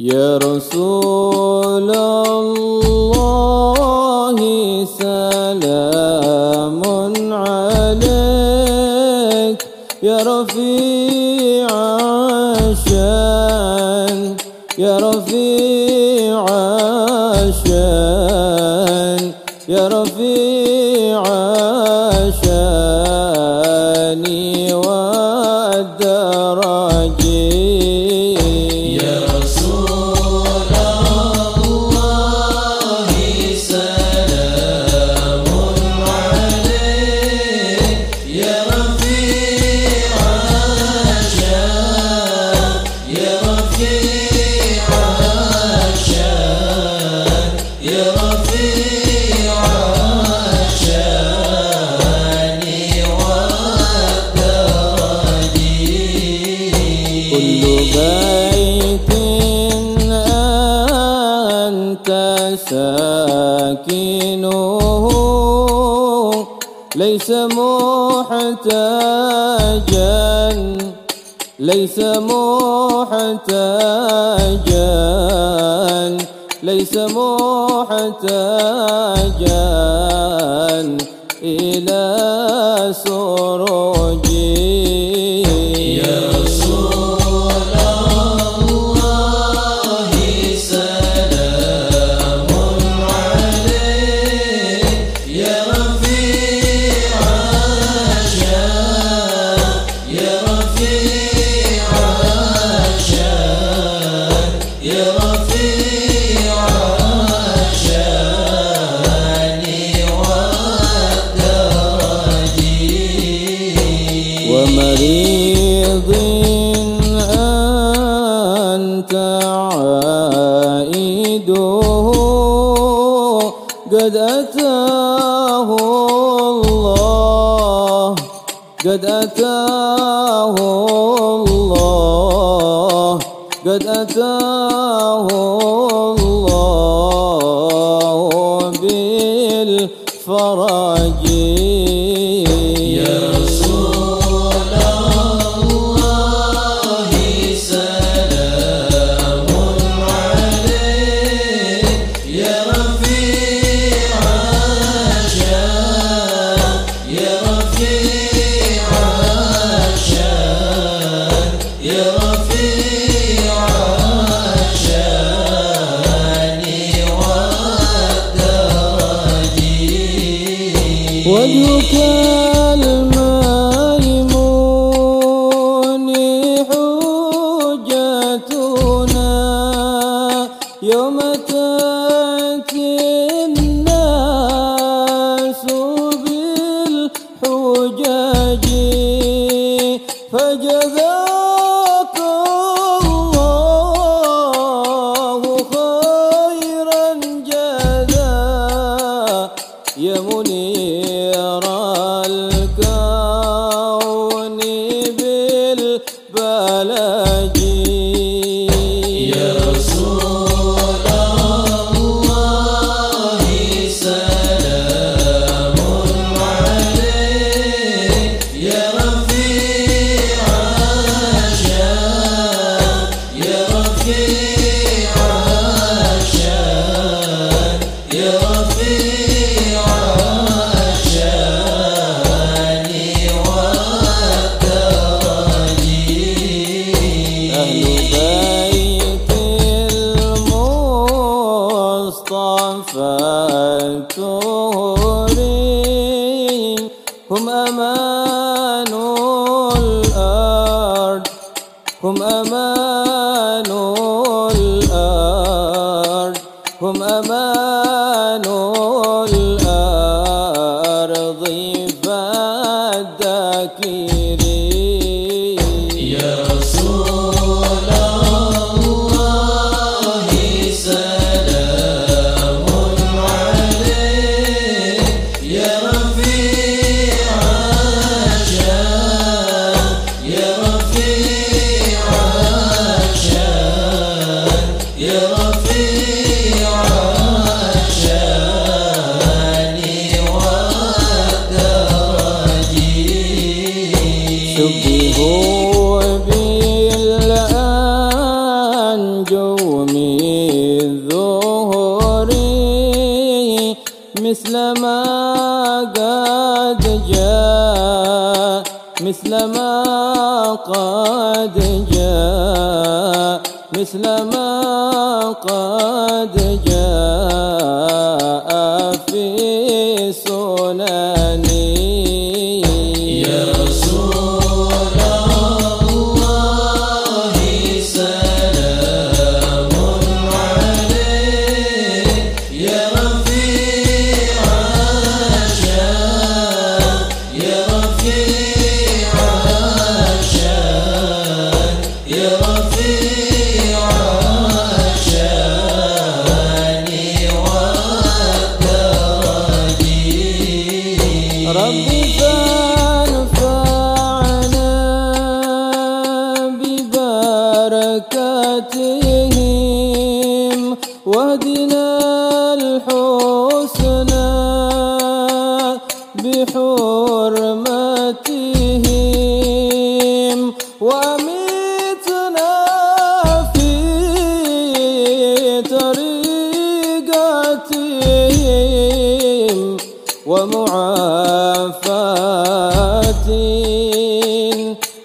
يا رسول الله سلام عليك. يا رفيع الشأن يا رفيع الشأن. يا رفيع ساكنه ليس محتاجا ليس محتاجا ليس محتاجا إلى سروجي أنت عائده قد أتاه الله قد أتاه الله قد أتاه الله بالفرج. وجهك الميمون حجتنا يوم تأتي الناس بالحجج فجزاك الله خيرا جزاء. يا منير هم أمان الأرض. هم أمان مثل ما قد جاء مثل ما قد جاء مثل ما قد جاء في سنني ببركاتهم واهدنا الحسنى بحرمتهم وامتنا في طريقتهم ومعافاة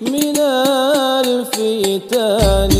من الفتن.